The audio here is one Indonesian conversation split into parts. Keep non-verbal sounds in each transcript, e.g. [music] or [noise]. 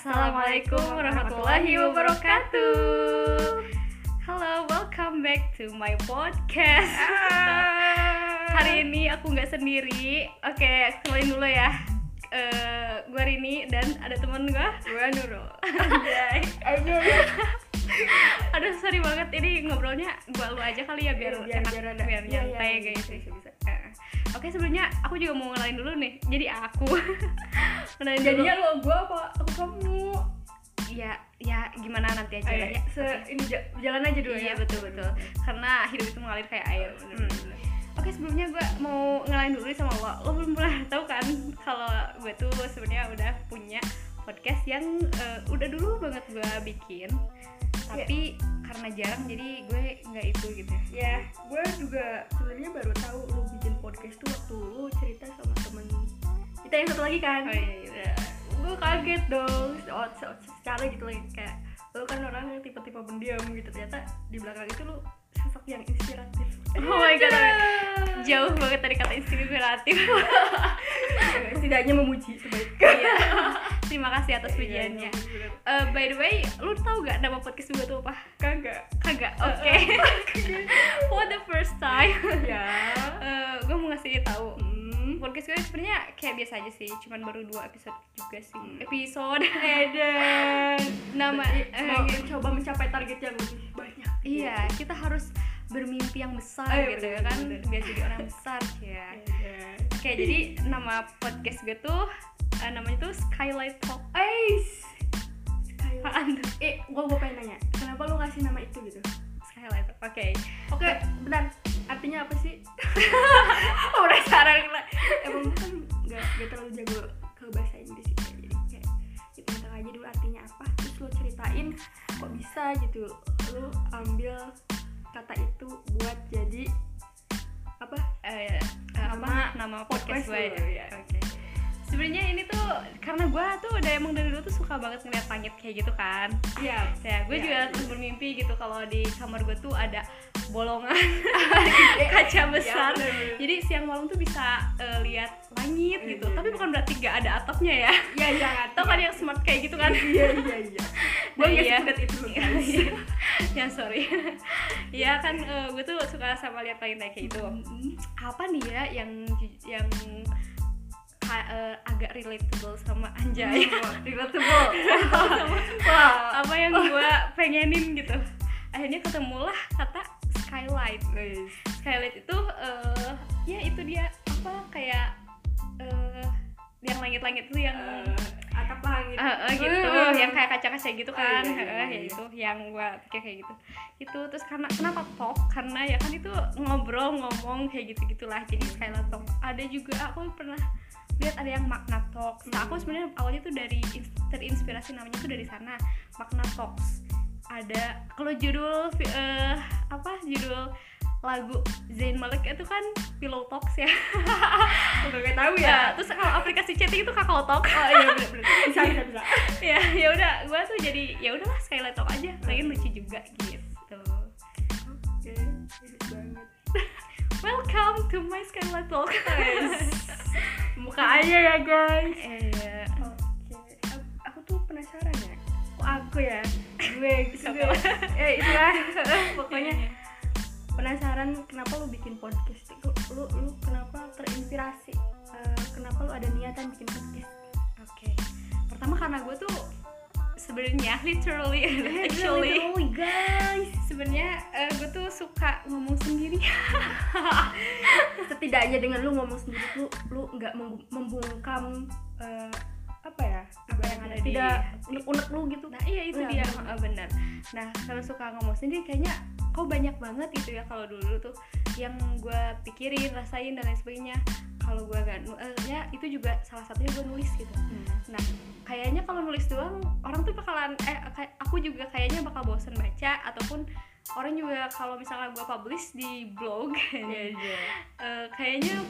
Assalamualaikum warahmatullahi wabarakatuh. Halo, welcome back to my podcast. [laughs] Hari ini aku nggak sendiri. Oke, kenalin dulu ya. Eh, gue Rini dan ada temen gue. Gue Nurul. Aduh. [laughs] Aduh, sorry banget ini ngobrolnya gue lu aja kali ya biar Iya, biar- enak, biar biar, iya, nyantai iya, guys. bisa, bisa. Oke, sebelumnya aku juga mau kenalin dulu nih. Jadi aku. kenalin [laughs] dulu. Jadinya lo gue apa? Aku kamu. ya ya gimana nanti aja Ayo, lah ya. se ini ja- jalan aja dulu Iya ya. betul betul. Karena hidup itu mengalir kayak air. Bener, Hmm. bener. Oke sebelumnya gue mau ngelain dulu nih sama lo. Lo belum pernah tahu kan kalau gue tuh sebenarnya udah punya podcast yang eh, udah dulu banget gue bikin. Tapi karena jarang jadi gue nggak itu gitu. Ya, gue juga sebenarnya baru tahu lo bikin podcast tuh waktu lo cerita sama temen kita yang satu lagi kan. Oh iya, iya. gue kaget dong oh, se- secara gitu lagi kayak lo kan orang yang tipe-tipe pendiam gitu ternyata di belakang itu lo sosok yang inspiratif Oh my God. Tada! Jauh banget dari kata inspiratif. [laughs] setidaknya memuji sebaik Iya. Terima kasih atas pujiannya. Iya, bener. Eh, by the way, lu tahu gak nama podcast gue tuh apa? kagak Kagak. Oke. [laughs] For the first time. ya [laughs] Eh, gue mau ngasih tahu hmm. podcast gue sebenarnya kayak biasa aja sih cuman baru dua episode juga sih episode [laughs] Eden nama eh, gitu. mencoba mencapai target yang lebih banyak iya kita harus bermimpi yang besar Eh, gitu ya bener, kan bener. biar jadi orang besar ya oke jadi nama podcast gue tuh eh, namanya tuh Skylight Talk Ais Skylight. apaan tuh? Eh gua gua pengen nanya kenapa lu ngasih nama itu gitu? Skylight. Talk oke. Oke bentar. Artinya apa sih? [laughs] Oh, penasaran karena emang gua kan gak, gak terlalu jago ke bahasa Inggris gitu ya. jadi kayak kita tengah aja dulu artinya apa terus lu ceritain kok bisa gitu. Lu ambil kata itu buat jadi apa? Eh, apa? Nama nama podcast podcast gue. ya oke karena gue tuh udah emang dari dulu tuh suka banget ngeliat langit kayak gitu kan. Iya. Ya gue Ya, juga iya. terus bermimpi gitu kalau di kamar gue tuh ada bolongan [laughs] [laughs] kaca besar. bener, bener. jadi siang malam tuh bisa eh, lihat langit Iya, gitu. iya, tapi iya. bukan berarti gak ada atapnya ya. Iya iya ngerti, tau kan yang smart kayak gitu kan? Iya iya iya. [laughs] Gue Nah, nggak iya. itu loh ya sorry. Ya kan eh, gue tuh suka sama lihat langit kayak gitu. Apa nih ya yang yang eh, agak relatable sama anjay. Relatable. Wah apa yang gue pengenin gitu? Akhirnya ketemulah kata skylight. Guys skylight itu eh, ya itu dia apa kayak eh, yang langit-langit itu yang Eh, atap langit. Eh, eh, gitu. Eh. yang kayak kaca-kaca gitu Oh, kan. iya, iya, Eh, iya, ya iya. itu yang gua pikir kayak gitu. Itu terus karena kenapa talk? Karena ya kan itu ngobrol ngomong kayak gitu gitulah jadi skylight talk. Ada juga aku pernah lihat ada yang makna talks. Nah aku Hmm. sebenarnya awalnya tuh dari ins- terinspirasi namanya tuh dari sana makna talks. Ada kalau judul eh, apa judul lagu Zayn Malik itu kan Pillow Talks ya. [laughs] Udah gak tahu ya. Ya terus kalau aplikasi chatting itu Kakao Talk. Oh iya bener bener. Bisa bisa bisa. [laughs] Ya ya udah gue tuh jadi ya udahlah Skylight Talk aja. Lagi lucu juga gitu. Oke bagus banget welcome to my Skylight Talk buka aja ya guys. Eh oke. Aku- aku tuh penasaran ya. Kok aku ya? Gue [laughs] gitu. Eh itulah. [laughs] Pokoknya penasaran kenapa lu bikin podcast? Lu lu, lu kenapa terinspirasi? Eh, kenapa lu ada niatan bikin podcast? Oke. Pertama karena gue tuh sebenarnya literally [laughs] actually Literally, guys sebenarnya eh, gue tuh suka ngomong sendiri [laughs] setidaknya dengan lu ngomong sendiri lu lu nggak mem- membungkam eh, apa ya Apa yang ada di tidak unek-unek lu gitu Nah iya itu Iya, dia bener. Benar. Nah kalau suka ngomong sendiri kayaknya kok banyak banget gitu ya kalau dulu tuh yang gue pikirin, rasain dan lain sebagainya. Kalau gue gak nu- eh, ya itu juga salah satunya gue nulis gitu. Nah kayaknya kalau nulis doang orang tuh bakalan eh aku juga kayaknya bakal bosen baca ataupun orang juga kalau misalnya gue publish di blog Iya, iya. eh, kayaknya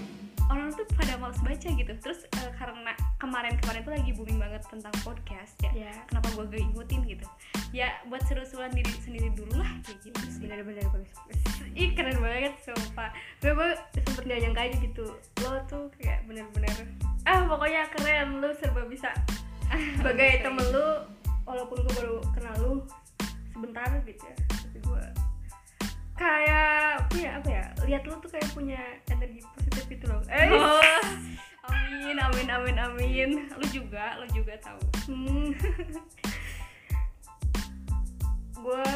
orang tuh pada males baca gitu. Terus eh, karena kemarin-kemarin tuh lagi booming banget tentang podcast ya. Iya. kenapa gue gak ikutin gitu? Ya buat seru-seruan diri sendiri dulu lah kayak gitu sih. Bener-bener bagus ih keren banget sumpah. Gue gue sempet gak nyangka aja gitu. Lo tuh kayak bener-bener ah pokoknya keren. Lo serba bisa [laughs] sebagai temen lu walaupun gue baru kenal lu sebentar gitu ya tapi gue kayak punya apa ya lihat lu tuh kayak punya energi positif gitu loh. Eh. Oh, [laughs] amin amin amin amin. Lu juga lu juga tahu. Hmm. [laughs] gue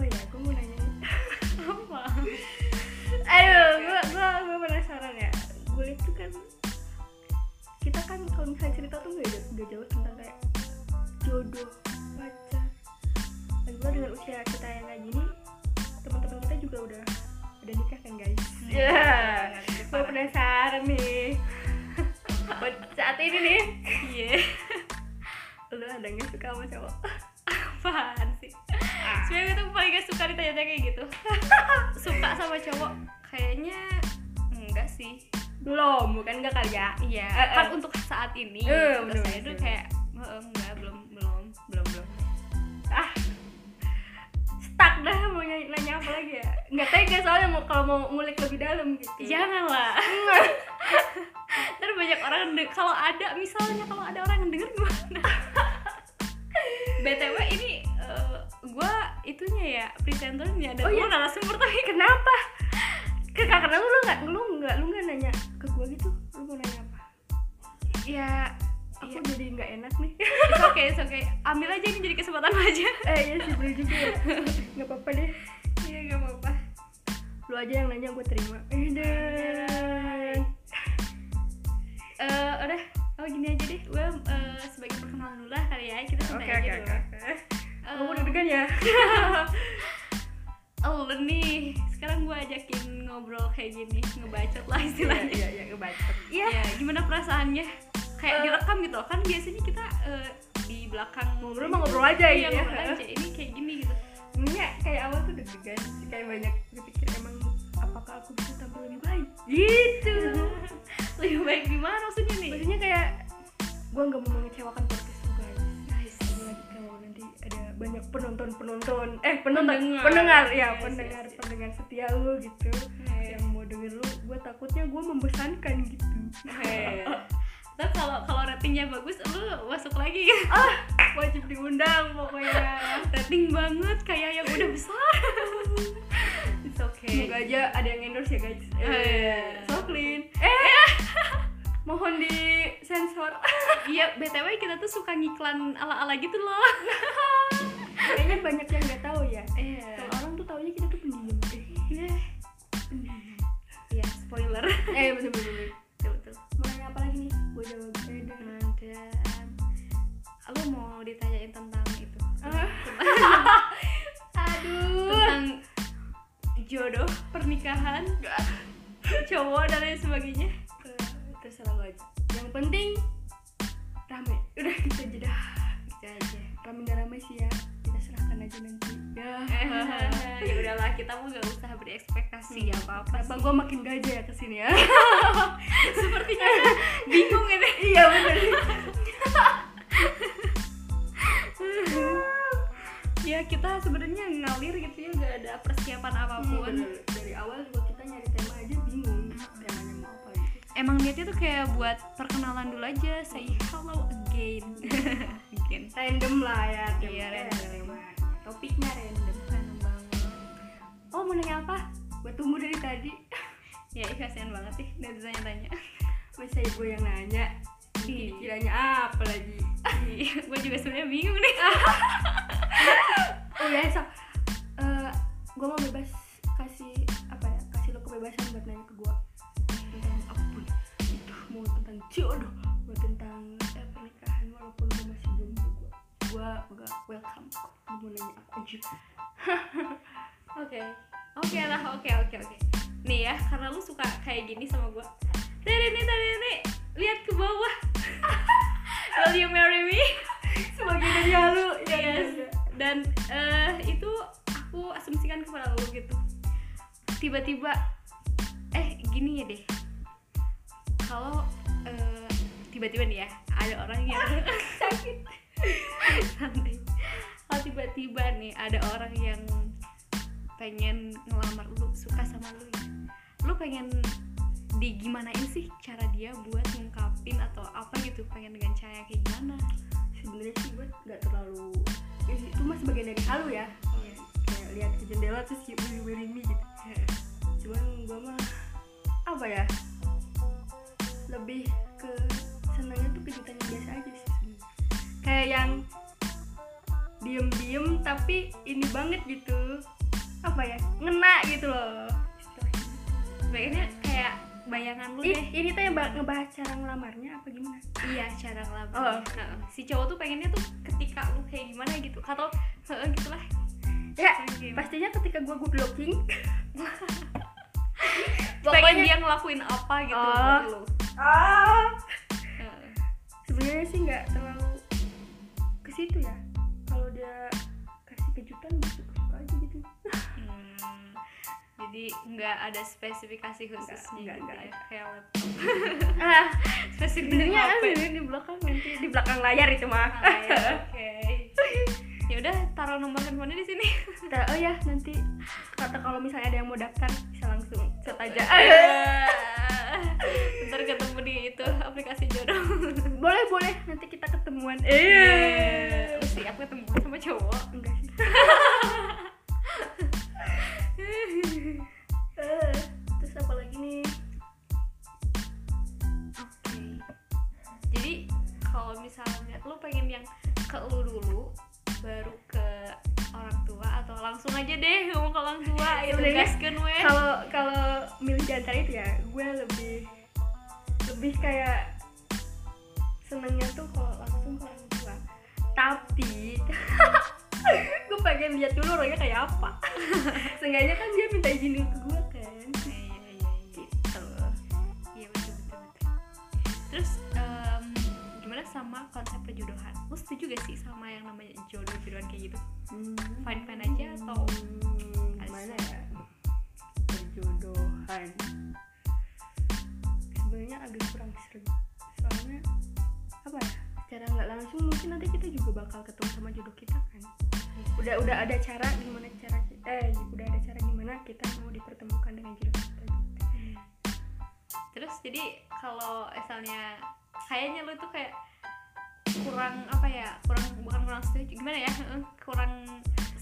oh ya gue mau nanya nih. [laughs] apa? Aduh gue gue gue penasaran ya. Gue lihat tuh kan kita kan kalau misalnya cerita tuh gak, gak jauh tentang kayak jodoh gue dengan usia kita yang kayak gini teman-teman kita juga udah udah nikah kan guys? Ya gue penasaran nih. Buat [laughs] saat ini nih. Iya. Lu ada nggak suka sama cowok? Apaan sih? Sebenarnya gue tuh paling gak suka ditanya kayak gitu. [laughs] Suka sama cowok? Kayaknya enggak sih. Belum bukan enggak kali ya? Iya. Kan eh. untuk saat ini Eh, untuk bener, saya tuh bener. kayak "Eh, enggak belum belum belum belum. ah stuck dah mau nanya, nanya apa lagi ya? Nggak tega soalnya mau kalau mau ngulik lebih dalam gitu. Janganlah [laughs] ntar banyak orang kalau ada misalnya kalau ada orang yang denger gimana [laughs] btw ini eh, gua itunya ya presenternya dan Oh, iya? narasumber tapi kenapa? Ke karena lu lu nggak lu nggak lu nggak nanya ke gua gitu? Lu mau nanya apa? Ya aku iya jadi nggak enak nih. It's okay it's okay. Ambil aja ini jadi kesempatan aja. [laughs] Eh iya sih bener juga ya. Nggak apa-apa deh. Iya gak apa-apa. Lu aja yang nanya gue terima. Eh deh Eh, udah. Oh gini aja deh. Gue eh, sebagai perkenalan dulu lah kali ya. Kita oke santai oke aja oke dulu. kamu deg-degan ya? [laughs] Oh nih. Sekarang gue ajakin ngobrol kayak gini ngebacot lah istilahnya. iya iya ngebacot. Iya ya gimana perasaannya kayak Eh. direkam gitu kan biasanya kita eh, di belakang Ngobrol mah ngobrol aja iya, gitu ya. ngobrol aja ini kayak gini gitu Sebenernya kayak awal tuh deg-degan sih, kayak banyak berpikir emang apakah aku bisa tampil [laughs] lebih baik gitu lebih baik gimana maksudnya nih maksudnya kayak gue nggak mau mengecewakan podcast lu guys guys lagi kalau nanti ada banyak penonton penonton eh penonton Pendengar. pendengar, ya Yes, pendengar yes, yes. pendengar setia lu gitu Eh. yang mau denger lu gue takutnya gue membosankan gitu. Terus kalau kalau ratingnya bagus, lu masuk lagi. Ah. [laughs] Wajib diundang pokoknya. Rating banget kayak yang udah besar. It's okay. semoga aja ada yang endorse ya guys. Eh. so clean. Eh. [laughs] Mohon di sensor [laughs] Iya, btw kita tuh suka ngiklan ala-ala gitu loh. kayaknya banyak yang nggak tahu ya. Iya. kalau orang tuh taunya kita tuh pendiam. Eh pendiam. Iya, spoiler. eh betul lu mau ditanyain tentang itu. [laughs] Aduh. Tentang jodoh, pernikahan, cowok dan lain sebagainya. Eh, terserah lo aja. Yang penting rame. Udah gitu aja dah. Gitu aja. rame gak rame sih ya? Kita serahkan aja nanti. Ya. [laughs] Ya udahlah kita mau gak usah berekspektasi apa apa apa gue makin gajah ya ke sini ya? [laughs] Sepertinya bingung ini. Iya bener ya kita sebenarnya ngalir gitu ya gak ada persiapan apa pun. Bener. dari awal juga kita nyari tema aja bingung temanya mau apa gitu. Emang niatnya tuh kayak buat perkenalan dulu aja say hello again. [laughs] Again. Random lah ya Iya, temanya, random. topiknya random. Random banget oh mau nanya apa? Gue tunggu dari tadi. [laughs] Ya ih kasihan banget sih udah ditanya-tanya. Masa ibu yang nanya Ih. kiranya apa lagi [laughs] gue juga sebenarnya bingung nih [laughs] oh ya so gue mau bebas kasih apa ya kasih lo kebebasan buat nanya ke gue tentang apa pun itu mau tentang jodoh mau tentang eh, pernikahan walaupun gue masih jomblo gue gue gak welcome mau nanya apa aja [laughs] Oke, oke lah, oke oke oke. Nih ya, karena lu suka kayak gini sama gue. Tadi nih, tadi nih, lihat ke bawah. Will you marry me? [laughs] sebagai dari halu ya Yes. Dan eh, itu aku asumsikan kepada lu gitu. Tiba-tiba, eh gini ya deh. Kalau eh, tiba-tiba nih ya, ada orang yang [laughs] sakit santai. Kalau tiba-tiba nih ada orang yang pengen ngelamar lu suka sama lu ya. lu pengen digimanain sih cara dia buat ngungkapin atau apa gitu? Pengen dengan cara kayak gimana? Sebenarnya sih gue nggak terlalu ya, itu mah sebagian dari halu ya. Kayak lihat ke jendela terus kayak wiri wirimi gitu cuman gue mah apa ya lebih ke senangnya tuh kejutan yang biasa aja sih sebenarnya. kayak yang diem-diem tapi ini banget gitu. Apa ya ngena gitu loh. Kayaknya kayak bayangan lu Ih, deh. ini tuh yang ba- ngebahas cara ngelamarnya apa gimana? Iya cara ngelamar Oh. Heeh. si cowok tuh pengennya tuh ketika lu kayak gimana gitu atau heeh, gitulah. Ya pastinya ketika gue good looking [laughs] pengen dia ngelakuin apa gitu Oh. lu. Ah Heeh. sebenarnya sih nggak terlalu ke situ ya. Kalau dia kasih kejutan gue jadi nggak ada spesifikasi khususnya Nggak, gitu ya kayak laptop. [laughs] Ah spesifik sebenarnya di belakang nanti di belakang layar itu mah. Ah, ya, [laughs] oke. Ya udah taruh nomor handphonenya di sini. [laughs] Oh ya nanti kata kalau misalnya ada yang mau daftar bisa langsung chat aja. Ntar ketemu di itu aplikasi jodoh. Boleh boleh nanti kita ketemuan. Iya. Lu siap ketemu sama cowok. Enggak sih. Eh, [laughs] terus apa lagi nih Oke. Jadi kalau misalnya lu pengen yang ke lu dulu baru ke orang tua atau langsung aja deh ngomong ke orang tua [laughs] itu weh. kalau kalau milih di antara itu ya gue lebih lebih kayak senengnya tuh kalau langsung ke orang tua tapi [laughs] [laughs] gue pengen lihat dulu orangnya kayak apa. [laughs] Seenggaknya kan dia minta izin dulu ke gue kan. Iya iya iya. gitu. Iya betul betul betul. Terus em, gimana sama konsep perjodohan? Lu setuju gak sih sama yang namanya jodoh-jodohan kayak gitu? Fine fine aja atau Hmm, gimana ya? Perjodohan. Sebenarnya agak kurang seru. Soalnya apa ya? Secara nggak langsung mungkin nanti kita juga bakal ketemu sama jodoh kita kan udah udah ada cara gimana cara eh udah ada cara gimana kita mau dipertemukan dengan jodoh kita gitu. Terus jadi kalau misalnya kayaknya lu tuh kayak kurang apa ya kurang bukan kurang setuju gimana ya? Kurang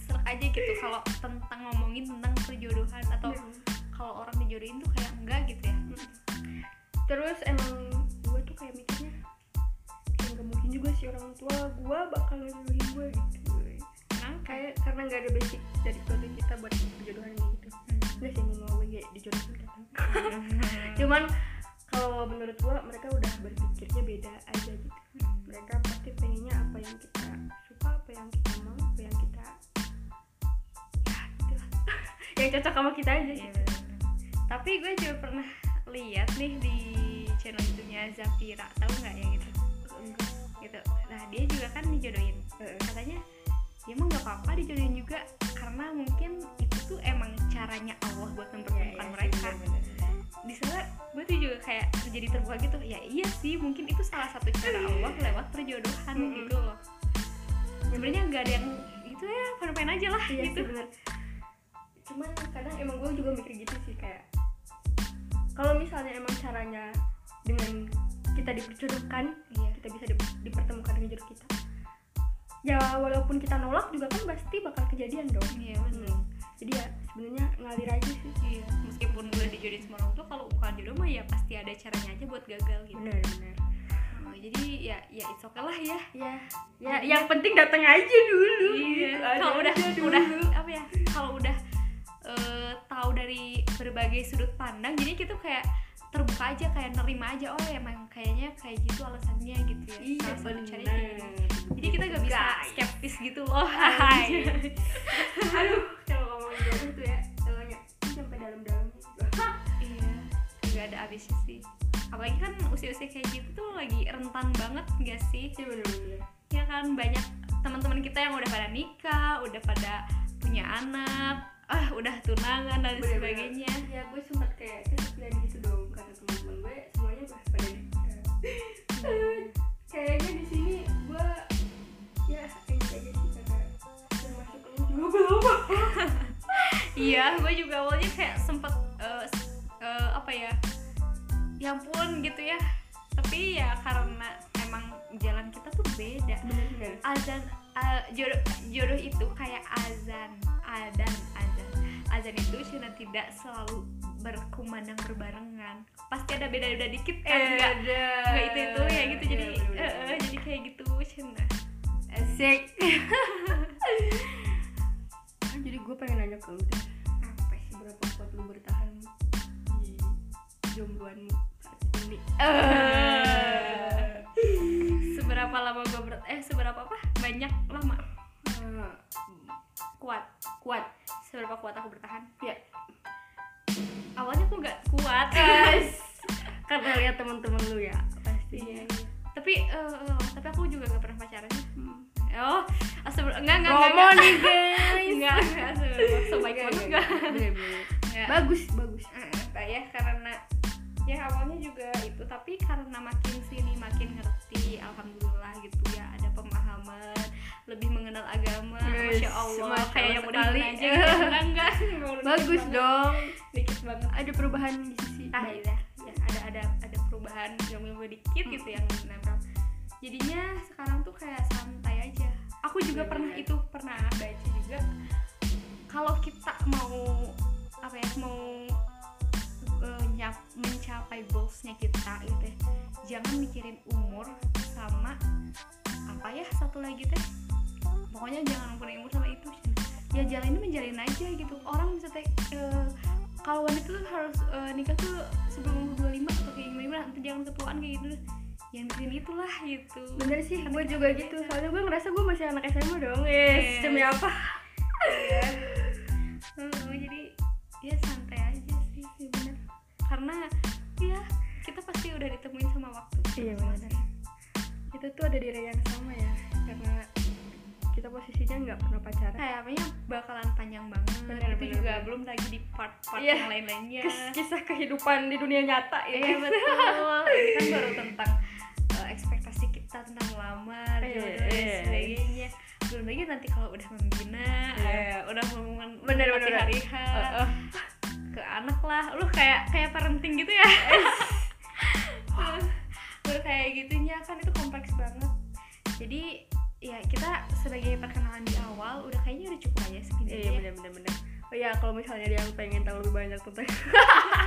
serak aja gitu kalau tentang ngomongin tentang perjodohan atau kalau orang dijodohin tuh kayak enggak gitu ya? Terus emang gue tuh kayak mikirnya kayak nggak mungkin juga sih orang tua gue bakal ngejodohin gue gitu kayak karena nggak ada basic dari keluarga kita buat perjodohan gitu. Nggak sih mau gue kayak dijodohin kan [laughs] cuman kalau menurut gue mereka udah berpikirnya beda aja gitu. Mereka pasti pengennya apa yang kita suka apa yang kita mau apa yang kita ya gitu lah [laughs] yang cocok sama kita aja bener-bener. tapi gue juga pernah lihat nih di channel YouTube-nya Zafira tahu nggak ya gitu gitu. Nah dia juga kan dijodohin. Katanya ya emang nggak apa-apa dijodohin juga karena mungkin itu tuh emang caranya Allah buat Iya, mempertemukan mereka. di sana gue tuh juga kayak jadi terbuka gitu ya iya sih mungkin itu salah satu cara Allah lewat perjodohan Mm-mm. gitu loh. Sebenarnya nggak ada yang itu ya fine-fine aja lah iya gitu. bener. Cuman kadang emang gue juga mikir gitu sih kayak kalau misalnya emang caranya dengan kita diperjodohkan iya. kita bisa di- dipertemukan dengan jodoh kita ya walaupun kita nolak juga kan pasti bakal kejadian dong iya benar Hmm. jadi ya sebenarnya ngalir aja sih iya meskipun udah dijodohin sama orang tua kalau bukan jodoh mah ya pasti ada caranya aja buat gagal gitu bener bener Oh, jadi ya ya it's okay lah ya ya ya yang penting datang aja dulu iya gitu. Kalau udah dulu. udah apa ya kalau udah eh, tahu dari berbagai sudut pandang jadi kita kayak terbuka aja kayak nerima aja oh emang kayaknya kayak gitu alasannya gitu ya. Iya kayak gitu. jadi kita gak bisa Guys. skeptis gitu loh. Hai. [laughs] Aduh kalau ngomongin jodoh tuh ya soalnya sampai dalam-dalam. [laughs] Iya gak ada habisnya sih. Apalagi kan usia-usia kayak gitu tuh lagi rentan banget gak sih? Sih bener-bener. Ya kan banyak teman-teman kita yang udah pada nikah udah pada punya anak ah udah tunangan dan sebagainya. Ya gue sempat kayak kesepian gitu dong gue semuanya udah pada [laughs] kayaknya di sini gue ya aja sih termasuk lu. Juga belum [laughs] iya gue juga awalnya kayak sempet eh, eh, apa ya ya ampun gitu ya. Tapi ya karena emang jalan kita tuh beda. Bener-bener azan uh, jodoh jodoh itu kayak azan adan azan. Azan itu cina tidak selalu berkumandang berbarengan. Pasti ada beda-beda dikit kan enggak enggak itu itu ya gitu. Jadi eh, eh, jadi kayak gitu cina asik. Ah, [laughs] jadi gue pengen nanya ke lu deh. Apa sih? Seberapa kuat lu bertahan di jombloanmu saat ini? [laughs] Seberapa lama gue ber eh seberapa apa? Banyak lama. Eh, kuat. kuat. Seberapa kuat aku bertahan? Ya awalnya aku nggak kuat guys. [laughs] Karena lihat teman-teman lu ya pasti iya. Tapi eh, eh, tapi aku juga gak pernah pacaran. Hmm. oh astagfirullah enggak enggak promo enggak nih guys. Enggak enggak astagfirullah so baik Enggak, banget enggak, bagus bagus. Ya karena ya awalnya juga itu tapi karena makin sini makin ngerti alhamdulillah gitu ya ada pemahaman lebih mengenal agama Yes, masya allah masya kayak yang udah aja. [laughs] Enggak enggak bagus banget. dong. Dikit banget. Ada perubahan di sisi ah iya. Ya ada ada ada perubahan ilmu dikit gitu yang nempel. Jadinya sekarang tuh kayak santai aja. Aku juga Iya, pernah bener. itu pernah baca juga. Kalau kita mau apa ya mau mencapai goalsnya kita gitu ya. Jangan mikirin umur sama apa ya satu lagi teh. Pokoknya jangan ngumpulin umur sama itu ya jalanin menjalin aja gitu. Orang bisa teh eh, kalau wanita tuh harus eh, nikah tuh sebelum umur 25 atau kayak gimana nanti jangan ketuaan kayak gitu. Yang mikirin itulah gitu. Bener sih gue juga beda. gitu. soalnya gue ngerasa gue masih anak SMA dong. Yes Yes. demi apa? Iya. [laughs] Heeh, jadi ya santai aja karena ya kita pasti udah ditemuin sama waktu Iya, bener. kita tuh ada di area yang sama ya karena kita posisinya nggak pernah pacaran kayaknya bakalan panjang banget Bener, itu bener, juga bener. belum lagi di part-part Iya. yang lain-lainnya kisah kehidupan di dunia nyata ya iya betul ini [laughs] kan baru tentang eh, ekspektasi kita tentang lamar Iya, jodoh dan iya. sebagainya belum lagi nanti kalau udah membina Iya. eh, udah hubungan Bener, bener, hari H Heeh. Ke anak lah. Lu kayak kayak parenting gitu ya? [laughs] Baru kayak gitunya kan itu kompleks banget. Jadi ya kita sebagai perkenalan di awal udah kayaknya udah cukup aja segini iya ya. bener bener bener. Oh ya kalau misalnya dia yang pengen tahu lebih banyak tentang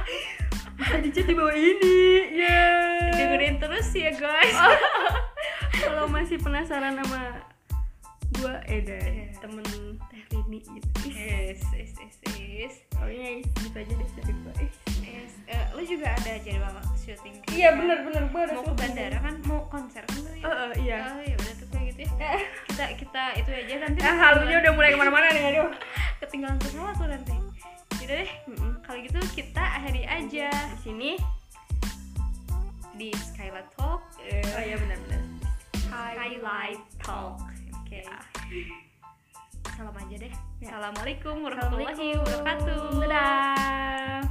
[laughs] bisa di bawah ini. Ya dengerin terus ya guys. [laughs] Kalau masih penasaran sama gua eh deh Iya. temen teh Rini gitu yes yes yes yes. Oh iya gitu aja deh dari gua Eh. yes. Eh, lu juga ada jadwal syuting iya gitu bener bener. Ada mau ke bandara kan? Mau konser kan lu ya? Eh, eh, iya. Oh ya udah tuh kayak gitu ya. [laughs] Kita kita itu aja nanti. Ah, halunya udah mulai ke mana-mana nih aduh. Ketinggalan pesawat tuh nanti. Yaudah deh. Mm-mm. kalau gitu kita akhiri aja. Di sini. Di Skylight Talk. Oh iya benar-benar Highlight Talk oke. Salam aja deh. Ya. assalamualaikum warahmatullahi wabarakatuh. Dadah